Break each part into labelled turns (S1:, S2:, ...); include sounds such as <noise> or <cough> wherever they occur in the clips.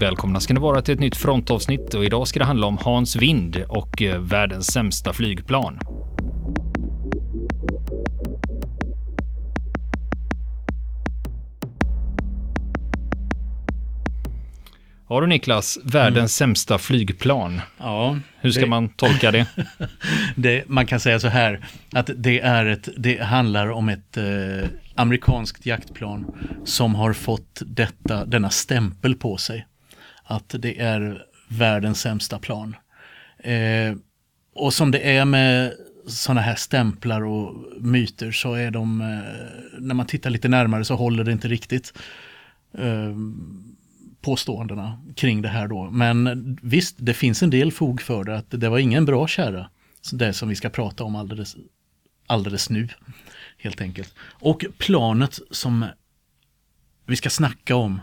S1: Välkomna ska ni vara till ett nytt frontavsnitt och idag ska det handla om Hans Vind och eh, världens sämsta flygplan. Ja du Niklas, världens mm. sämsta flygplan.
S2: Ja,
S1: Hur ska det, man tolka det? <laughs>
S2: det? Man kan säga så här, att det, är ett, det handlar om ett eh, amerikanskt jaktplan som har fått detta, denna stämpel på sig. Att det är världens sämsta plan. Eh, och som det är med sådana här stämplar och myter så är de, eh, när man tittar lite närmare så håller det inte riktigt. Eh, påståendena kring det här då. Men visst, det finns en del fog för det. Att det var ingen bra kärra. Det som vi ska prata om alldeles, alldeles nu. Helt enkelt. Och planet som vi ska snacka om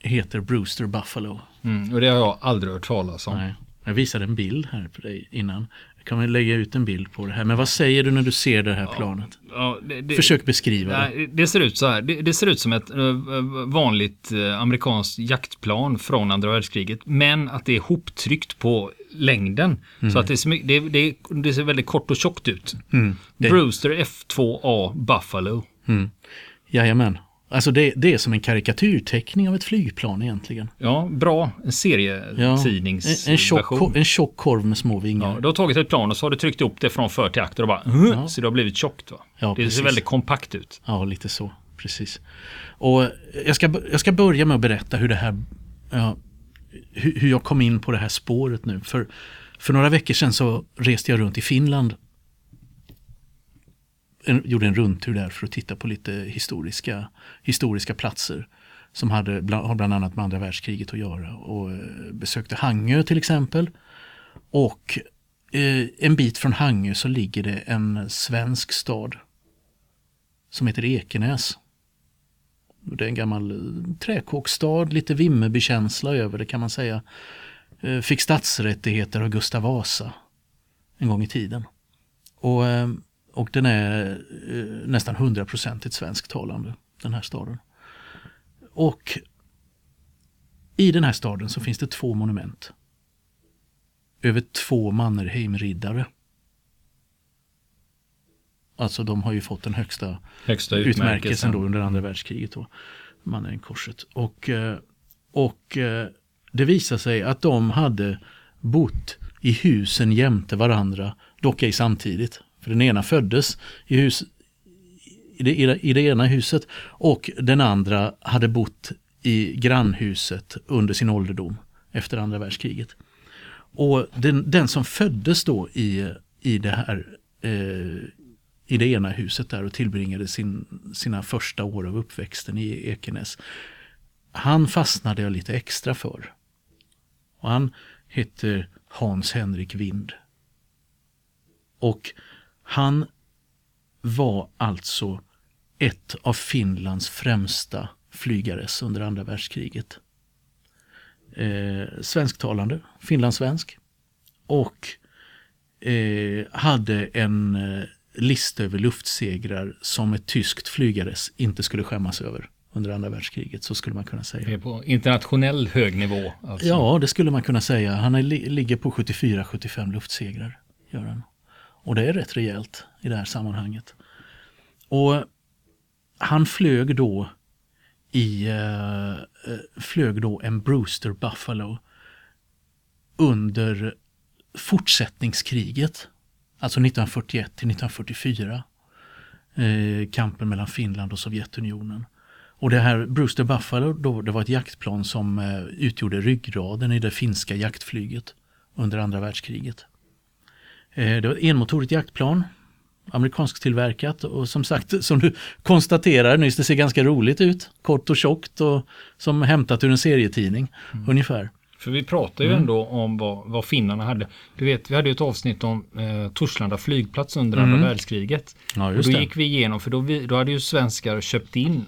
S2: heter Brewster Buffalo.
S1: Mm, och det har jag aldrig hört talas om.
S2: Nej. Jag visade en bild här på dig innan. Kan man lägga ut en bild på det här. Men vad säger du när du ser det här planet? Ja, det, det, Försök beskriva
S1: det. Det ser ut så här. Det, det ser ut som ett uh, vanligt uh, amerikanskt jaktplan från andra världskriget. Men att det är hoptryckt på längden. Mm. Så att det, det, det, ser väldigt kort och tjockt ut. Mm. Brewster F2A Buffalo.
S2: Mm. Jajamän. Alltså det, det, är som en karikatyrteckning av ett flygplan egentligen.
S1: Ja, bra. En serietidningsversion.
S2: Ja, en, tjock, en tjock korv med små vingar.
S1: Ja, du har tagit ett plan och så har du tryckt upp det från för till akter och bara ja. så det har blivit tjockt. Va? Ja, det precis. ser väldigt kompakt ut.
S2: Ja, lite så. Precis. Och jag ska, jag ska börja med att berätta hur det här ja, hur, hur jag kom in på det här spåret nu. För, för några veckor sedan så reste jag runt i Finland en, gjorde en rundtur där för att titta på lite historiska, historiska platser som hade bland, har bland annat med andra världskriget att göra. Och eh, besökte Hangö till exempel. Och eh, en bit från Hangö så ligger det en svensk stad som heter Ekenäs. Det är en gammal träkåkstad, träkåksstad, lite Vimmerbykänsla över det kan man säga. Eh, fick stadsrättigheter av Gustav Vasa en gång i tiden. Och eh, och den är eh, nästan hundraprocentigt svensktalande, den här staden. Och i den här staden så finns det två monument. Över två Mannerheimriddare. Alltså de har ju fått den högsta, högsta utmärkelsen då under andra världskriget. Då, Mannerheimkorset. Och, eh, och eh, det visar sig att de hade bott i husen jämte varandra, dock ej samtidigt. För den ena föddes i, hus, i, det, i det ena huset och den andra hade bott i grannhuset under sin ålderdom efter andra världskriget. Och den, den som föddes då i, i det här eh, i det ena huset där och tillbringade sin, sina första år av uppväxten i Ekenäs. Han fastnade jag lite extra för. Och han heter Hans Henrik Wind. Och han var alltså ett av Finlands främsta flygares under andra världskriget. Eh, svensktalande, finlandssvensk. Och eh, hade en eh, lista över luftsegrar som ett tyskt flygares inte skulle skämmas över under andra världskriget, så skulle man kunna säga.
S1: Det är på internationell hög nivå?
S2: Alltså. Ja, det skulle man kunna säga. Han är, ligger på 74-75 luftsegrar. Gör han. Och det är rätt rejält i det här sammanhanget. Och han flög då i eh, eh flög då en Brewster Buffalo under fortsättningskriget. Alltså 1941 till 1944. Eh, kampen mellan Finland och Sovjetunionen. Och det här Brewster Buffalo då, det var ett jaktplan som eh, utgjorde ryggraden i det finska jaktflyget under andra världskriget. Eh, det var ett enmotorigt jaktplan, amerikansk tillverkat och som sagt, <laughs> som du konstaterar nyss, det ser ganska roligt ut. Kort och tjockt och som hämtat ur en serietidning mm. ungefär.
S1: För vi pratar ju mm. ändå om vad, vad finnarna hade. Du vet, vi hade ett avsnitt om eh, Torslanda flygplats under mm. andra världskriget. Ja, och då det. gick vi igenom, för då, vi, då hade ju svenskar köpt in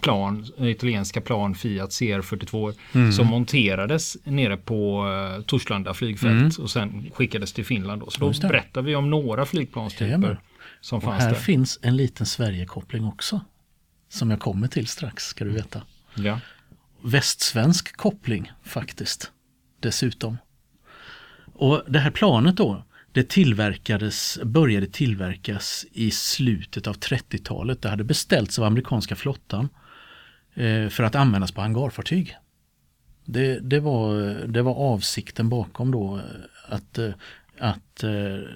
S1: plan, italienska plan Fiat CR42 mm. som monterades nere på uh, Torslanda flygfält mm. och sen skickades till Finland. Då. Så då berättar vi om några flygplanstyper Jajamän. som och fanns
S2: här
S1: där.
S2: finns en liten Sverigekoppling också som jag kommer till strax ska du veta.
S1: Ja.
S2: västsvensk koppling faktiskt. Dessutom. Och det här planet då, det tillverkades, började tillverkas i slutet av 30-talet. Det hade beställts av amerikanska flottan eh, för att användas på hangarfartyg. Det, det, var, det var avsikten bakom då eh, att, eh, att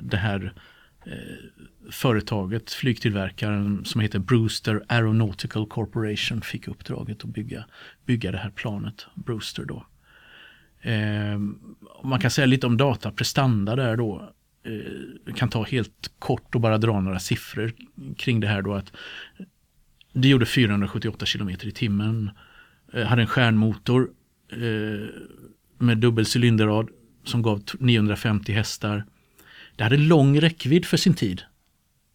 S2: det här företaget, flygtillverkaren som heter Brewster Aeronautical Corporation fick uppdraget att bygga, bygga det här planet, Brewster då. Eh, man kan säga lite om dataprestanda där då. Eh, kan ta helt kort och bara dra några siffror kring det här då att det gjorde 478 km i timmen. Eh, hade en stjärnmotor eh, med dubbel cylinderrad som gav 950 hästar. Det hade lång räckvidd för sin tid.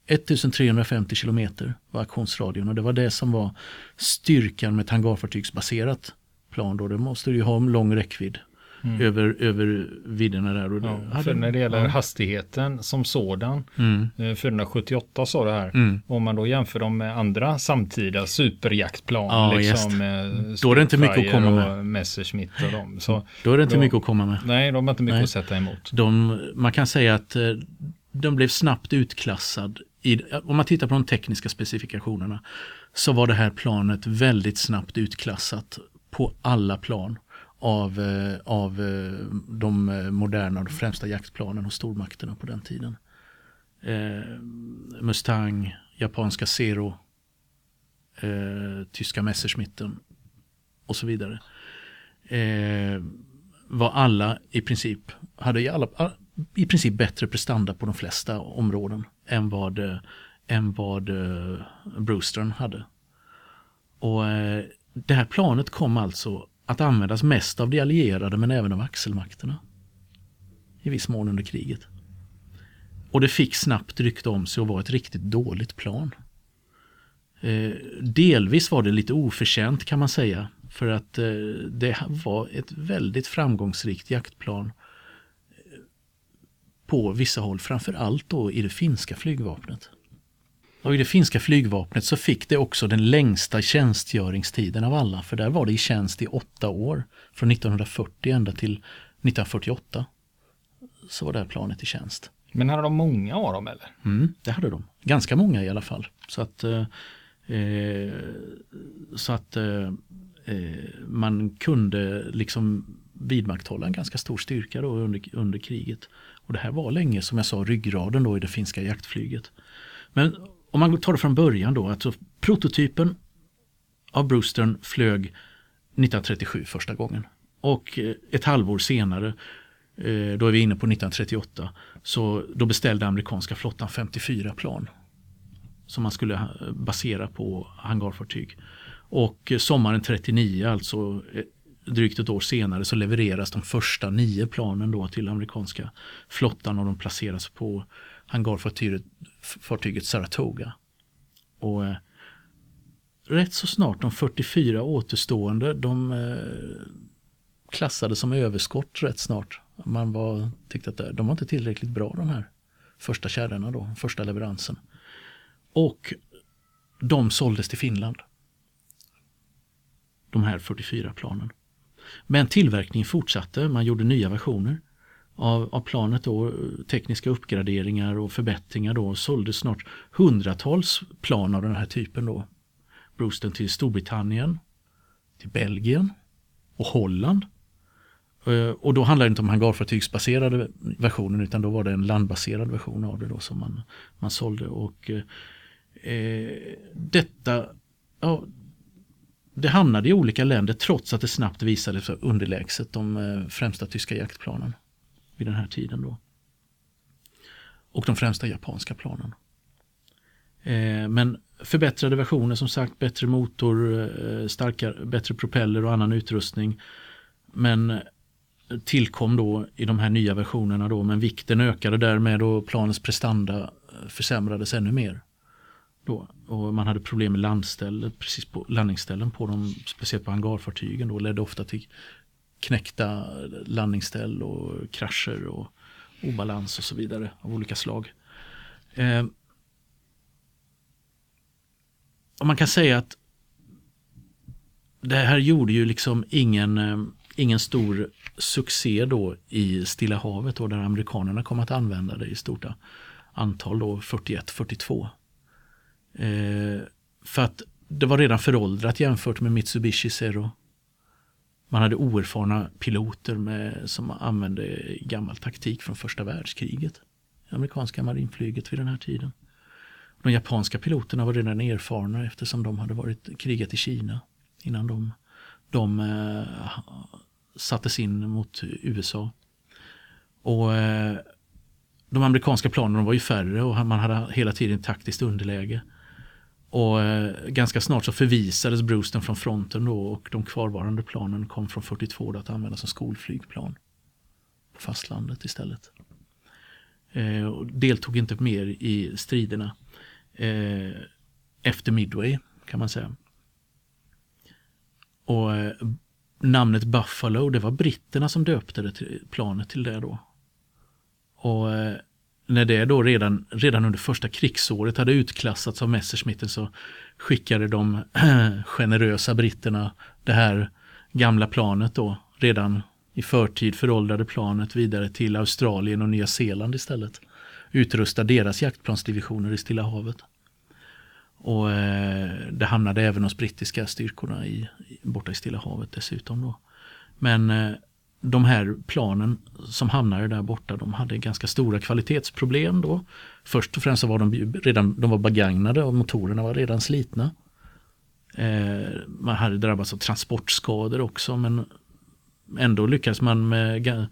S2: 1350 kilometer var aktionsradion och det var det som var styrkan med ett hangarfartygsbaserat plan. Då. Det måste ju ha en lång räckvidd mm. över, över vidderna där. Och
S1: ja, för när det gäller ja. hastigheten som sådan, mm. 478 eh, sa det här, mm. om man då jämför dem med andra samtida superjaktplan, ja, liksom,
S2: då är det inte mycket att komma med.
S1: Messerschmitt och dem. Så,
S2: då är det inte då, mycket att komma med.
S1: Nej, de har inte mycket nej. att sätta emot.
S2: De, man kan säga att eh, de blev snabbt utklassad. I, om man tittar på de tekniska specifikationerna så var det här planet väldigt snabbt utklassat på alla plan av, eh, av eh, de eh, moderna och främsta jaktplanen hos stormakterna på den tiden. Eh, Mustang, japanska Zero, eh, tyska Messerschmitten och så vidare. Eh, var alla i princip, hade i, alla, i princip bättre prestanda på de flesta områden än vad, än vad Brewstern hade. Och det här planet kom alltså att användas mest av de allierade men även av axelmakterna. I viss mån under kriget. Och det fick snabbt rykte om sig att vara ett riktigt dåligt plan. Eh, delvis var det lite oförtjänt kan man säga. För att eh, det var ett väldigt framgångsrikt jaktplan eh, på vissa håll, framförallt då i det finska flygvapnet. Och i det finska flygvapnet så fick det också den längsta tjänstgöringstiden av alla, för där var det i tjänst i åtta år. Från 1940 ända till 1948 så var det här planet i tjänst.
S1: Men hade de många av dem eller?
S2: Mm, det hade de. Ganska många i alla fall. Så att, eh, eh så att eh, eh, man kunde liksom vidmakthålla en ganska stor styrka då under, under kriget. Och det här var länge, som jag sa, ryggraden då i det finska jaktflyget. Men om man tar det från början då, alltså prototypen av Brewstern flög 1937 första gången. Och eh, ett halvår senare, eh, då är vi inne på 1938, så då beställde amerikanska flottan 54 plan. Som man skulle eh, basera på hangarfartyg. Och sommaren 39, alltså drygt ett år senare, så levereras de första nio planen då till amerikanska flottan och de placeras på hangarfartyget fartyget Saratoga. Och eh, rätt så snart de 44 återstående, de eh, klassades som överskott rätt snart. Man var, tyckte att eh, de var inte tillräckligt bra de här första kärrorna då, första leveransen. Och de såldes till Finland. De här 44 planen. Men tillverkningen fortsatte, man gjorde nya versioner av, av planet då, tekniska uppgraderingar och förbättringar då såldes snart hundratals plan av den här typen då. Brewston till Storbritannien, till Belgien och Holland. Eh, och då handlar det inte om hangarfartygsbaserade versionen utan då var det en landbaserad version av det då som man, man sålde. Och eh, eh detta, ja, det hamnade i olika länder trots att det snabbt visade sig underlägset de eh, främsta tyska jaktplanen vid den här tiden då. Och de främsta japanska planen. Eh, men förbättrade versioner som sagt, bättre motor, eh, starkare, bättre propeller och annan utrustning. Men tillkom då i de här nya versionerna då, men vikten ökade därmed och planens prestanda försämrades ännu mer. Då. Och man hade problem med landstället, precis på landningsställen på dem, speciellt på hangarfartygen då, ledde ofta till knäckta landningsställ och krascher och obalans och så vidare av olika slag. Eh, och man kan säga att det här gjorde ju liksom ingen, eh, ingen stor succé då i Stilla havet då, där amerikanerna kom att använda det i stort antal då 41-42. Eh, för att det var redan föråldrat jämfört med Mitsubishi Zero. Man hade oerfarna piloter med, som använde gammal taktik från första världskriget. Amerikanska marinflyget vid den här tiden. De japanska piloterna var redan erfarna eftersom de hade varit krigat i Kina innan de, de eh, sattes in mot USA. Och eh, De amerikanska planen var ju färre och man hade hela tiden taktiskt underläge. Och eh, ganska snart så förvisades Brewston från fronten då och de kvarvarande planen kom från 42 då att användas som skolflygplan på fastlandet istället. Eh, och deltog inte mer i striderna eh, efter Midway kan man säga. Och eh, namnet Buffalo, det var britterna som döpte det till, planet till det då. Och eh, när det då redan, redan under första krigsåret hade utklassats av Messerschmitten så skickade de <clears throat> generösa britterna det här gamla planet då redan i förtid föråldrade planet vidare till Australien och Nya Zeeland istället. Utrusta deras jaktplansdivisioner i Stilla havet. Och eh, det hamnade även hos brittiska styrkorna i, borta i Stilla havet dessutom. Då. Men eh, de här planen som hamnade där borta, de hade ganska stora kvalitetsproblem då. Först och främst så var de redan de var begagnade och motorerna var redan slitna. Eh, man hade drabbats av transportskador också men ändå lyckades man med eh,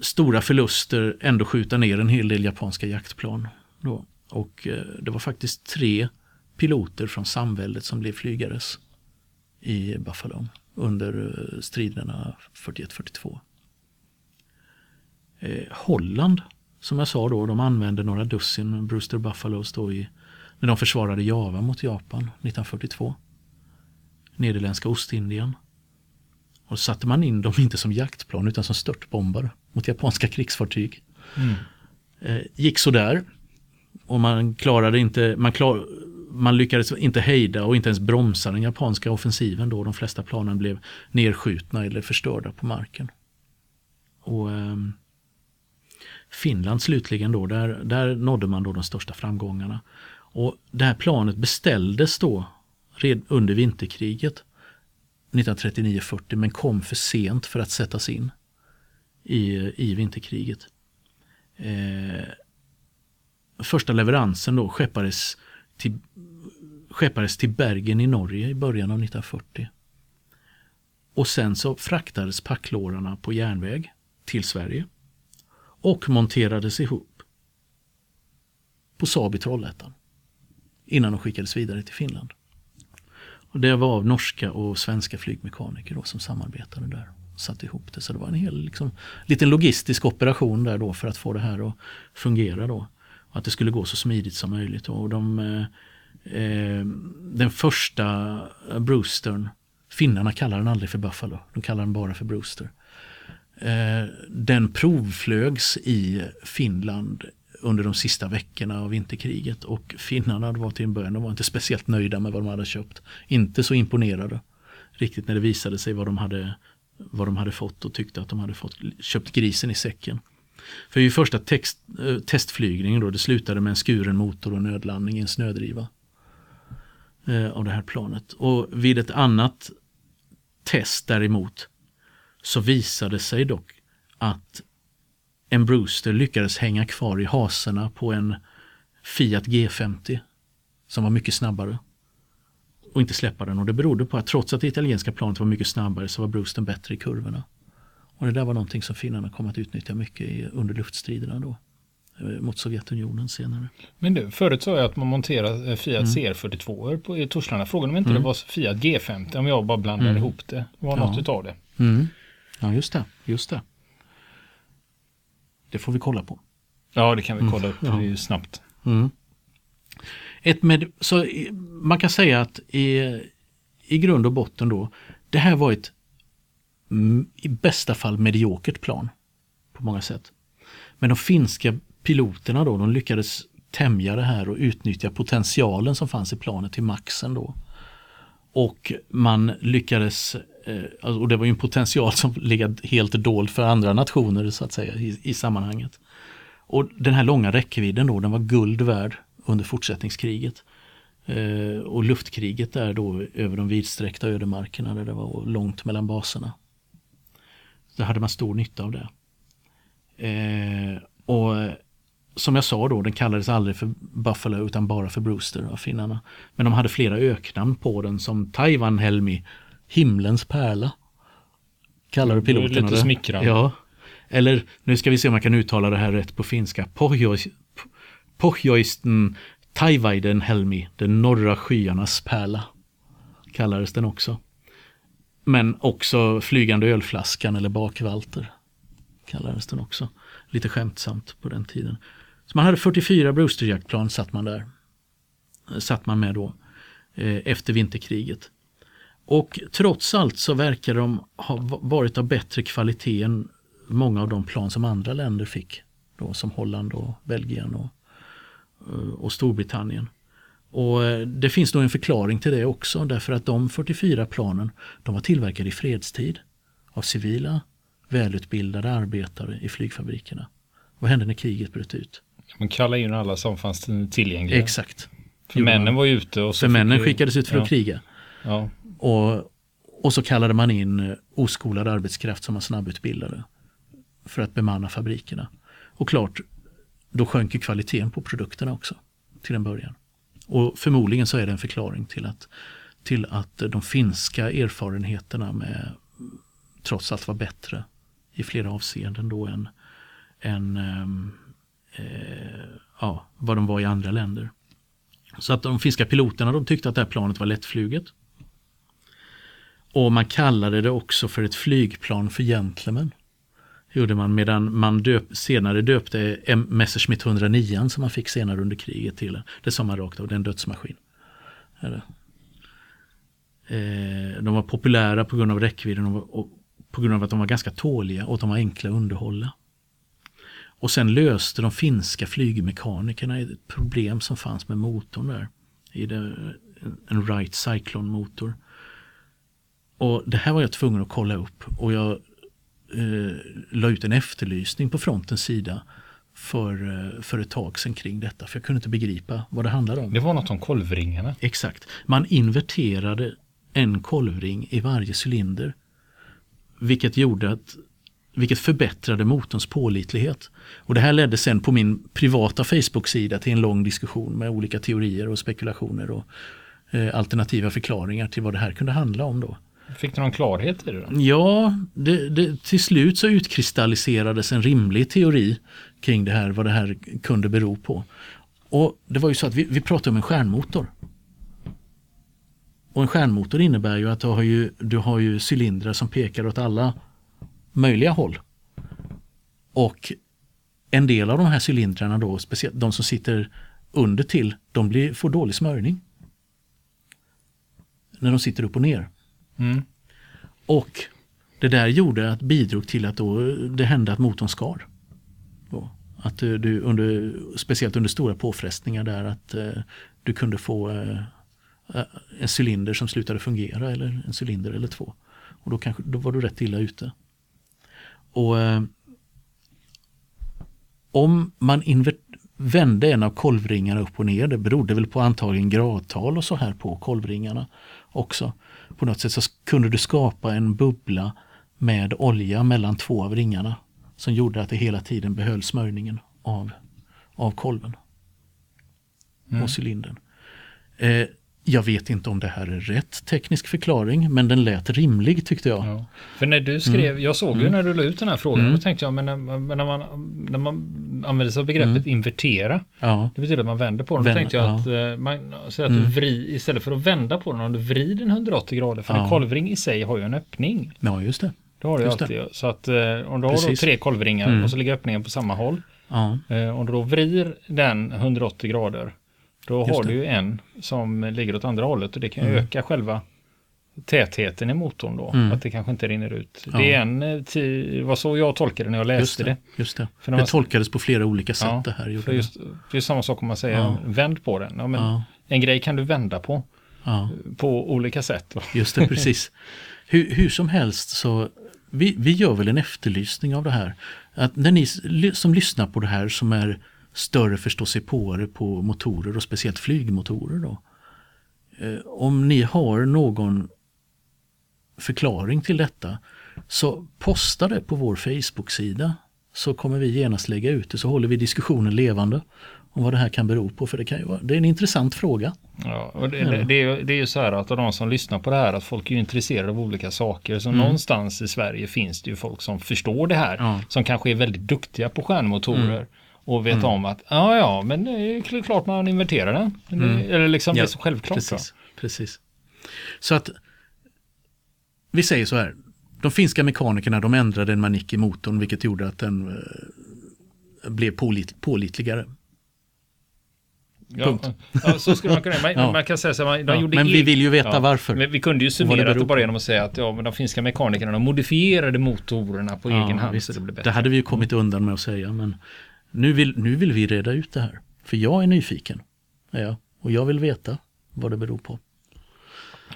S2: stora förluster ändå skjuta ner en hel del japanska jaktplan. Då. Och eh, det var faktiskt tre piloter från samväldet som blev flygares i Buffalo under eh, striderna 41-42. Eh, Holland, som jag sa då, de använde några dussin Brewster Buffalos då i, när de försvarade Java mot Japan 1942. Nederländska Ostindien. Och så satte man in dem inte som jaktplan utan som störtbombare mot japanska krigsfartyg. Mm. Eh, gick sådär. Och man klarade inte, man, klar, man lyckades inte hejda och inte ens bromsa den japanska offensiven då de flesta planen blev nedskjutna eller förstörda på marken. Och eh, Finland slutligen då, där, där nådde man då de största framgångarna. Och Det här planet beställdes då red, under vinterkriget 1939-40 men kom för sent för att sättas in i, i vinterkriget. Eh, första leveransen då skeppades till, skeppades till Bergen i Norge i början av 1940. Och sen så fraktades packlårarna på järnväg till Sverige och monterades ihop på Saab i Trollhättan innan de skickades vidare till Finland. Och Det var av norska och svenska flygmekaniker då som samarbetade där och satte ihop det. Så det var en hel liksom, liten logistisk operation där då för att få det här att fungera. då. Att det skulle gå så smidigt som möjligt. Och de, eh, eh, den första Brewstern, finnarna kallar den aldrig för Buffalo, de kallar den bara för Brewster. Eh, den provflögs i Finland under de sista veckorna av vinterkriget och finnarna var till en början de var inte speciellt nöjda med vad de hade köpt. Inte så imponerade riktigt när det visade sig vad de hade, vad de hade fått och tyckte att de hade fått, köpt grisen i säcken. För i första text, eh, testflygningen då, det slutade med en skuren motor och nödlandning i en snödriva. eh, av det här planet. Och vid ett annat test däremot så visade sig dock att en Brewster lyckades hänga kvar i haserna på en Fiat G50 som var mycket snabbare och inte släppa den. Och det berodde på att trots att det italienska planet var mycket snabbare så var Brewster bättre i kurvorna. Och det där var någonting som finnarna kom att utnyttja mycket under luftstriderna då eh, mot Sovjetunionen senare.
S1: Men du, förut sa jag att man monterade eh, Fiat mm. CR42 på, i Torslanda. Frågan om inte mm. det var Fiat G50 om jag bara blandade mm. ihop det. Det var ja. något utav det.
S2: Mm. Ja, just det. Just det. Det får vi kolla på.
S1: Ja, det kan vi kolla upp mm. ja. snabbt.
S2: Mm. Ett med, så man kan säga att i, i grund och botten då, det här var ett i bästa fall mediokert plan på många sätt. Men de finska piloterna då, de lyckades tämja det här och utnyttja potentialen som fanns i planet till maxen då. och man lyckades, eh, alltså, och det var ju en potential som legat helt dold för andra nationer så att säga i, i sammanhanget. Och den här långa räckvidden då, den var guld värd under fortsättningskriget. Eh, och luftkriget där då över de vidsträckta ödemarkerna där det var långt mellan baserna. Då hade man stor nytta av det. Eh, och som jag sa då, den kallades aldrig för Buffalo utan bara för Brewster av finnarna. Men de hade flera öknamn på den som Taiwan Helmi, Himlens pärla. Kallade piloterna det.
S1: Lite smickrande.
S2: Ja. Eller nu ska vi se om jag kan uttala det här rätt på finska. Pohjoisten Taivaiden Helmi, den norra skyarnas pärla. Kallades den också. Men också flygande ölflaskan eller bakvalter. Kallades den också. Lite skämtsamt på den tiden. Så man hade 44 Brewsterjaktplan satt man där. Satt man med då. Eh, efter vinterkriget. Och trots allt så verkar de ha varit av bättre kvalitet än många av de plan som andra länder fick. Då, som Holland och Belgien och, eh, och Storbritannien. Och eh, Det finns nog en förklaring till det också därför att de 44 planen de var tillverkade i fredstid av civila välutbildade arbetare i flygfabrikerna. Vad hände när kriget bröt ut?
S1: Man kallade in alla som fanns tillgängliga.
S2: Exakt.
S1: För männen var ute. Och
S2: så för männen vi... skickades ut för ja. att kriga.
S1: Ja.
S2: Och, och så kallade man in eh, oskolad arbetskraft som var snabbutbildade för att bemanna fabrikerna. Och klart, då sjönk kvaliteten på produkterna också till en början. Och förmodligen så är det en förklaring till att, till att de finska erfarenheterna med trots allt var bättre i flera avseenden då än, än ehm, eh, ja, vad de var i andra länder. Så att de finska piloterna de tyckte att det här planet var lättfluget. Och man kallade det också för ett flygplan för gentlemän gjorde man medan man döp, senare döpte M Messerschmitt 109 som man fick senare under kriget till det sa man rakt av, det är en dödsmaskin. Eh, de var populära på grund av räckvidden och på grund av att de var ganska tåliga och att de var enkla att underhålla. Och sen löste de finska flygmekanikerna ett problem som fanns med motorn där. I det, en Wright Cyclone-motor. Och det här var jag tvungen att kolla upp och jag eh, la ut en efterlysning på frontens sida för, eh, för ett tag sedan kring detta. För jag kunde inte begripa vad det handlade om.
S1: Det var något om kolvringarna.
S2: Exakt. Man inverterade en kolvring i varje cylinder. Vilket gjorde att vilket förbättrade motorns pålitlighet. Och det här ledde sen på min privata Facebook-sida till en lång diskussion med olika teorier och spekulationer och eh, alternativa förklaringar till vad det här kunde handla om då.
S1: Fick du någon klarhet i det? Då?
S2: Ja, det, det, till slut så utkristalliserades en rimlig teori kring det här, vad det här kunde bero på. Och det var ju så att vi, vi pratade om en stjärnmotor. Och en stjärnmotor innebär ju att du har ju, du har ju cylindrar som pekar åt alla möjliga håll. Och en del av de här cylindrarna då, speciellt de som sitter under till, de blir, får dålig smörjning. När de sitter upp och ner.
S1: Mm.
S2: Och det där gjorde att bidrog till att då, det hände att motorn skar. Då. Att eh, du, under, speciellt under stora påfrestningar där att eh, du kunde få eh, eh, en cylinder som slutade fungera eller en cylinder eller två. Och då, kanske, då var du rätt illa ute. Och eh, om man vände en av kolvringarna upp och ner, det berodde väl på antagligen gradtal och så här på kolvringarna också på något sätt så kunde du skapa en bubbla med olja mellan två av ringarna som gjorde att det hela tiden behöll smörjningen av, av kolven mm. och cylindern. Eh, jag vet inte om det här är rätt teknisk förklaring, men den lät rimlig tyckte jag. Ja.
S1: För när du skrev, mm. jag såg ju mm. när du la ut den här frågan, mm. då tänkte jag, men när, när, man, när man använder sig av begreppet mm. invertera,
S2: ja.
S1: det betyder att man vänder på den. Då tänkte jag ja. att, eh, man, så att du mm. vri, istället för att vända på den, om du vrider den 180 grader, för en kolvring i sig har ju en öppning.
S2: Ja, just det.
S1: Det har du
S2: just
S1: alltid. Det. Så att eh, om du har då tre kolvringar mm. och så ligger öppningen på samma håll. Eh, om du då vrider den 180 grader, då Just har det. du ju en som ligger åt andra hållet och det kan mm. öka själva tätheten i motorn då. Mm. Att det kanske inte rinner ut. Ja. Det är en, eh, var så jag tolkade när jag läste just
S2: det.
S1: Det,
S2: just det. För det man, tolkades på flera olika sätt ja, det här.
S1: För just, det är samma sak om man säger ja. vänd på den. Ja, men En grej kan du vända på. på olika sätt.
S2: Just det, precis. <laughs> hur, hur som helst så vi, vi gör väl en efterlysning av det här. Att när ni som lyssnar på det här som är större förståsigpåare på motorer och speciellt flygmotorer då. Eh, om ni har någon förklaring till detta så posta det på vår Facebook-sida så kommer vi genast lägga ut det så håller vi diskussionen levande om vad det här kan bero på. För det, kan ju vara, det är en intressant fråga.
S1: Ja, och det, ja. det, är, det är ju så här att av de som lyssnar på det här att folk är intresserade av olika saker. Så mm. någonstans i Sverige finns det ju folk som förstår det här. Ja. Som kanske är väldigt duktiga på stjärnmotorer. Mm. Och vet mm. om att ja, ja, men det är klart man inverterar den. Mm. Eller liksom ja, det är så självklart.
S2: Precis, precis. Så att vi säger så här. De finska mekanikerna de ändrade en manik i motorn vilket gjorde att den eh, blev pålit, pålitligare.
S1: Ja, ja, så skulle man kunna. Man, <laughs> ja. man kan säga så här, de
S2: ja, Men vi vill ju veta ja, varför.
S1: Men vi kunde ju summera det, det bara genom att säga att ja, men de finska mekanikerna de modifierade motorerna på egen hand.
S2: Det, blev bättre. det hade vi ju kommit undan med att säga. Men nu vill, nu vill vi reda ut det här. För jag är nyfiken. Ja, och jag vill veta vad det beror på.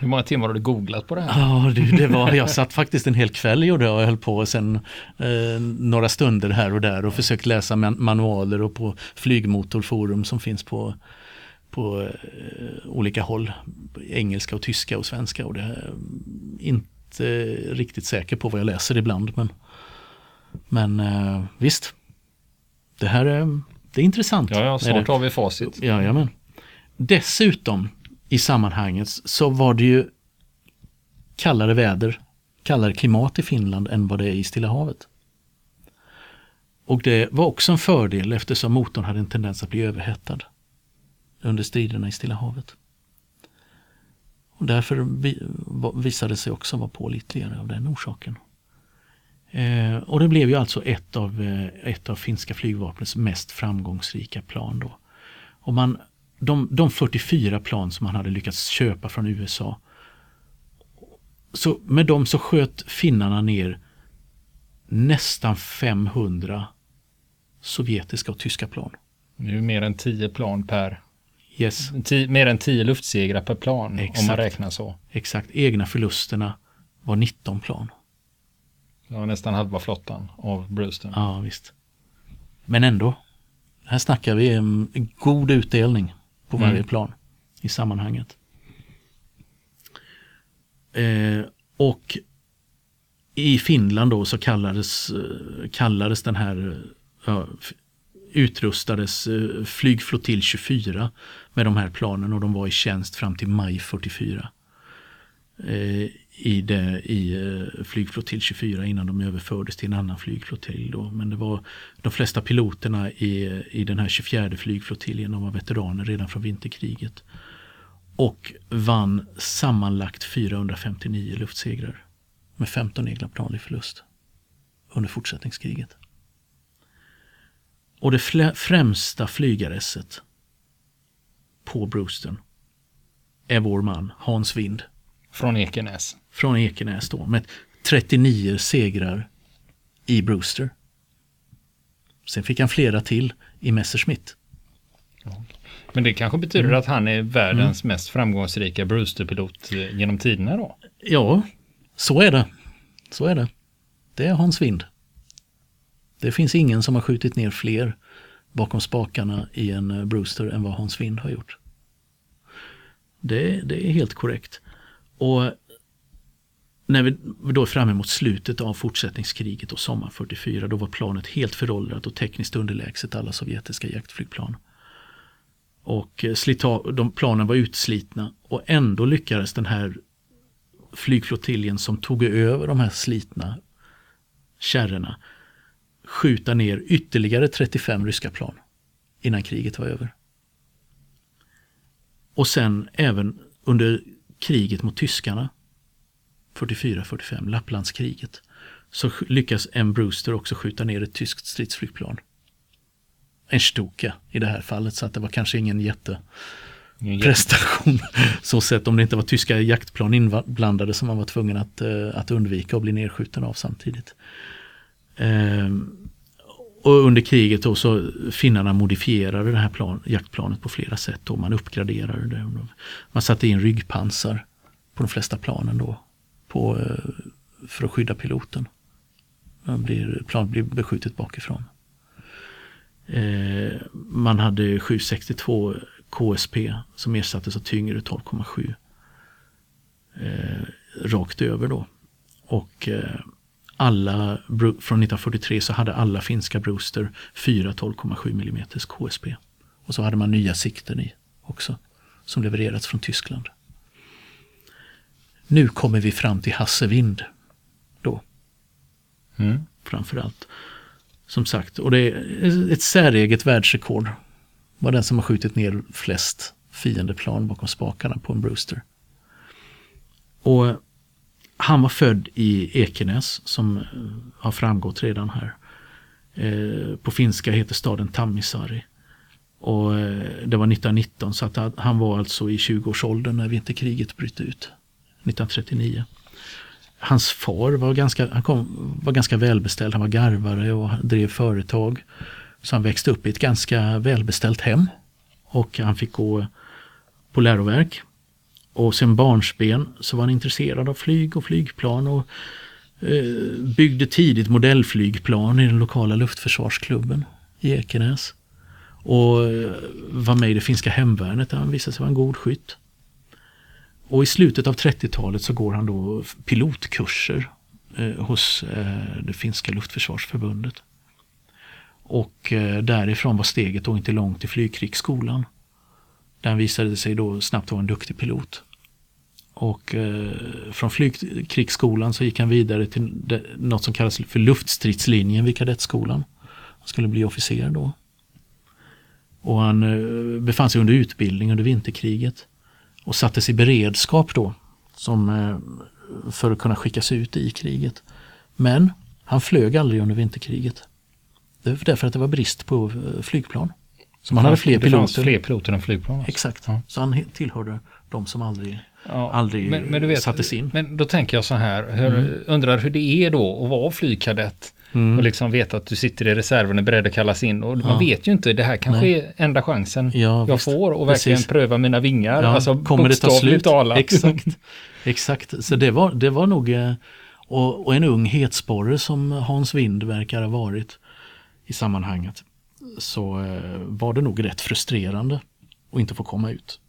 S1: Hur många timmar har du googlat på det
S2: här? Ja, du, det var, jag satt faktiskt en hel kväll gjorde jag och höll på sen eh, några stunder här och där och försökt läsa man manualer och på flygmotorforum som finns på, på eh, olika håll. Engelska och tyska och svenska och det är inte riktigt säker på vad jag läser ibland. Men, men eh, visst, det här är, det är intressant.
S1: Ja, ja snart har vi facit.
S2: Jajamän. Dessutom i sammanhanget så var det ju kallare väder, kallare klimat i Finland än vad det är i Stilla havet. Och det var också en fördel eftersom motorn hade en tendens att bli överhettad under striderna i Stilla havet. Och därför visade det sig också vara pålitligare av den orsaken. Eh, och det blev ju alltså ett av, eh, ett av finska flygvapnets mest framgångsrika plan. Då. Och man de, de 44 plan som han hade lyckats köpa från USA. Så med dem så sköt finnarna ner nästan 500 sovjetiska och tyska plan.
S1: Nu mer än 10 plan per
S2: Yes.
S1: Tio, mer än 10 luftsegrar per plan Exakt. om man räknar så.
S2: Exakt, egna förlusterna var 19 plan.
S1: Ja, nästan halva flottan av Brewster.
S2: Ja, visst. Men ändå, här snackar vi en god utdelning på varje mm. plan i sammanhanget. Eh, och i Finland då så kallades, eh, kallades den här ja, utrustades eh, flygflottilj 24 med de här planen och de var i tjänst fram till maj 44. Eh, i, det, i eh, flygflottilj 24 innan de överfördes till en annan flygflottilj. Då. Men det var de flesta piloterna i, i den här 24 flygflottiljen de var veteraner redan från vinterkriget. Och vann sammanlagt 459 luftsegrar med 15 egna plan i förlust under fortsättningskriget. Och det främsta flygaresset på Brewstern är vår man Hans Wind
S1: från Ekenäs.
S2: Från Ekenäs då med 39 segrar i Brewster. Sen fick han flera till i Messerschmitt.
S1: Men det kanske betyder mm. att han är världens mm. mest framgångsrika Brewster-pilot eh, genom tiderna då?
S2: Ja, så är det. Så är det. Det är Hans Wind. Det finns ingen som har skjutit ner fler bakom spakarna i en eh, Brewster än vad Hans Wind har gjort. Det, det är helt korrekt. Och när vi då är framme mot slutet av fortsättningskriget och sommar 44 då var planet helt föråldrat och tekniskt underlägset alla sovjetiska jaktflygplan. Och eh, slita, de planen var utslitna och ändå lyckades den här flygflottiljen som tog över de här slitna kärrorna skjuta ner ytterligare 35 ryska plan innan kriget var över. Och sen även under kriget mot tyskarna 44-45, Lapplandskriget, så lyckas M. Brewster också skjuta ner ett tyskt stridsflygplan. En Stuka i det här fallet, så att det var kanske ingen jätteprestation. <laughs> så sett om det inte var tyska jaktplan inblandade som man var tvungen att, uh, att undvika och bli nedskjuten av samtidigt. Uh, och under kriget då så finnarna modifierade det här plan, jaktplanet på flera sätt. Då. Man uppgraderade det. Man satte in ryggpansar på de flesta planen då. På, eh, för att skydda piloten. Man blir, planet blir beskjutet bakifrån. Eh, man hade 762 KSP som ersattes av tyngre 12,7. Eh, rakt över då. Och eh, alla, från 1943 så hade alla finska Brewster 4 12,7 mm KSP. Och så hade man nya sikten i också, som levererats från Tyskland. Nu kommer vi fram till Hasse Wind. Då. Mm. Framförallt. Som sagt, och det är ett säreget världsrekord. Var den som har skjutit ner flest fiendeplan bakom spakarna på en Brewster. Och han var född i Ekenäs som eh, har framgått redan här. Eh, på finska heter staden Tammisari. Och eh, det var 1919 så att han var alltså i 20-årsåldern när vinterkriget bröt ut. 1939. Hans far var ganska, han kom, var ganska välbeställd. Han var garvare och drev företag. Så han växte upp i ett ganska välbeställt hem. Och han fick gå på läroverk. Och sen barnsben så var han intresserad av flyg och flygplan och eh, byggde tidigt modellflygplan i den lokala luftförsvarsklubben i Ekenäs. Och eh, var med i det finska hemvärnet där han visade sig vara en god skytt. Och i slutet av 30-talet så går han då pilotkurser eh, hos eh, det finska luftförsvarsförbundet. Och eh, därifrån var steget då inte långt till flygkrigsskolan. Den visade sig då snabbt vara en duktig pilot. Och eh, från flygkrigsskolan så gick han vidare till det, något som kallas för luftstridslinjen vid kadettskolan. Han skulle bli officer då. Och han eh, befann sig under utbildning under vinterkriget. Och sattes i beredskap då som, eh, för att kunna skickas ut i kriget. Men han flög aldrig under vinterkriget. Det därför att det var brist på eh, flygplan. Så man hade fler piloter.
S1: fler piloter än flygplan. Alltså.
S2: Exakt. Ja. Så han tillhörde de som aldrig ja, aldrig men, men du vet, sattes in.
S1: Men då tänker jag så här, hur, mm. undrar hur det är då att vara flygkadett mm. och liksom veta att du sitter i reserven och är beredd att kallas in. Och ja. man vet ju inte, det här kanske Nej. är enda chansen ja, jag visst. får och verkligen Precis. pröva mina vingar. Alltså kommer det ta slut? Talat.
S2: Exakt. <laughs> Exakt, så det var, det var nog eh, och, och en ung hetsporre som Hans Wind verkar ha varit i sammanhanget så eh, var det nog rätt frustrerande att inte få komma ut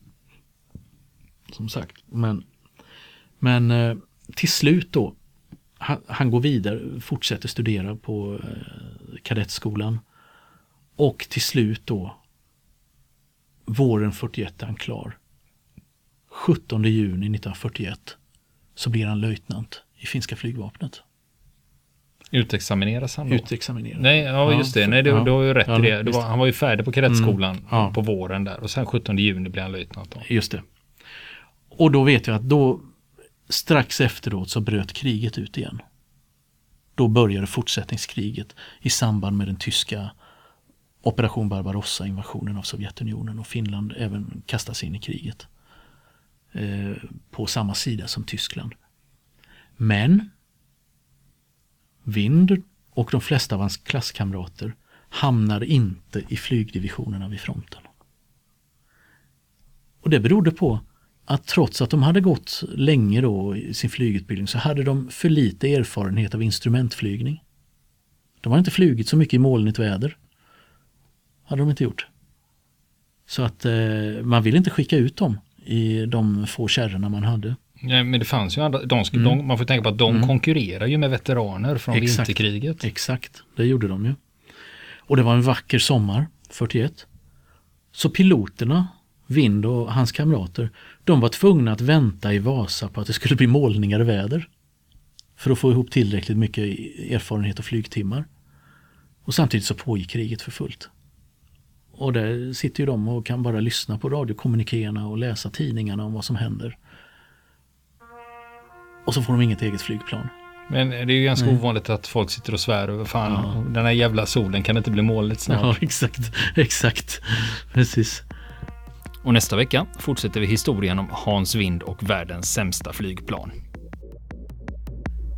S2: som sagt. Men, men eh, till slut då, han, han, går vidare, fortsätter studera på eh, kadettskolan. Och till slut då, våren 41 är han klar. 17 juni 1941 så blir han löjtnant i finska flygvapnet.
S1: Utexamineras han då?
S2: Utexamineras.
S1: Nej, ja just det. Nej, du, ja, du har ju rätt ja, i det. det var, han var ju färdig på kadettskolan mm, ja. på våren där och sen 17 juni blir han löjtnant. Då.
S2: Just det. Och då vet jag att då strax efteråt så bröt kriget ut igen. Då började fortsättningskriget i samband med den tyska Operation Barbarossa, invasionen av Sovjetunionen och Finland även kastas in i kriget. Eh, på samma sida som Tyskland. Men Wind och de flesta av hans klasskamrater hamnar inte i flygdivisionerna vid fronten. Och det berodde på att trots att de hade gått länge då i sin flygutbildning så hade de för lite erfarenhet av instrumentflygning. De har inte flugit så mycket i molnigt väder. Hade de inte gjort. Så att eh, man vill inte skicka ut dem i de få kärrorna man hade.
S1: Nej, men det fanns ju andra, de, mm. de, man får tänka på att de mm. konkurrerar ju med veteraner från exakt, vinterkriget.
S2: Exakt, det gjorde de ju. Och det var en vacker sommar, 41. Så piloterna Vind och hans kamrater, de var tvungna att vänta i Vasa på att det skulle bli målningar och väder. För att få ihop tillräckligt mycket erfarenhet och flygtimmar. Och samtidigt så pågick kriget för fullt. Och där sitter ju de och kan bara lyssna på radiokommunikéerna och läsa tidningarna om vad som händer. Och så får de inget eget flygplan.
S1: Men det är ju ganska Nej. ovanligt att folk sitter och svär över fan, ja. den här jävla solen kan inte bli molnigt snart.
S2: Ja, <laughs> exakt. Exakt. Precis.
S1: Och nästa vecka fortsätter vi historien om Hans Vind och världens sämsta flygplan.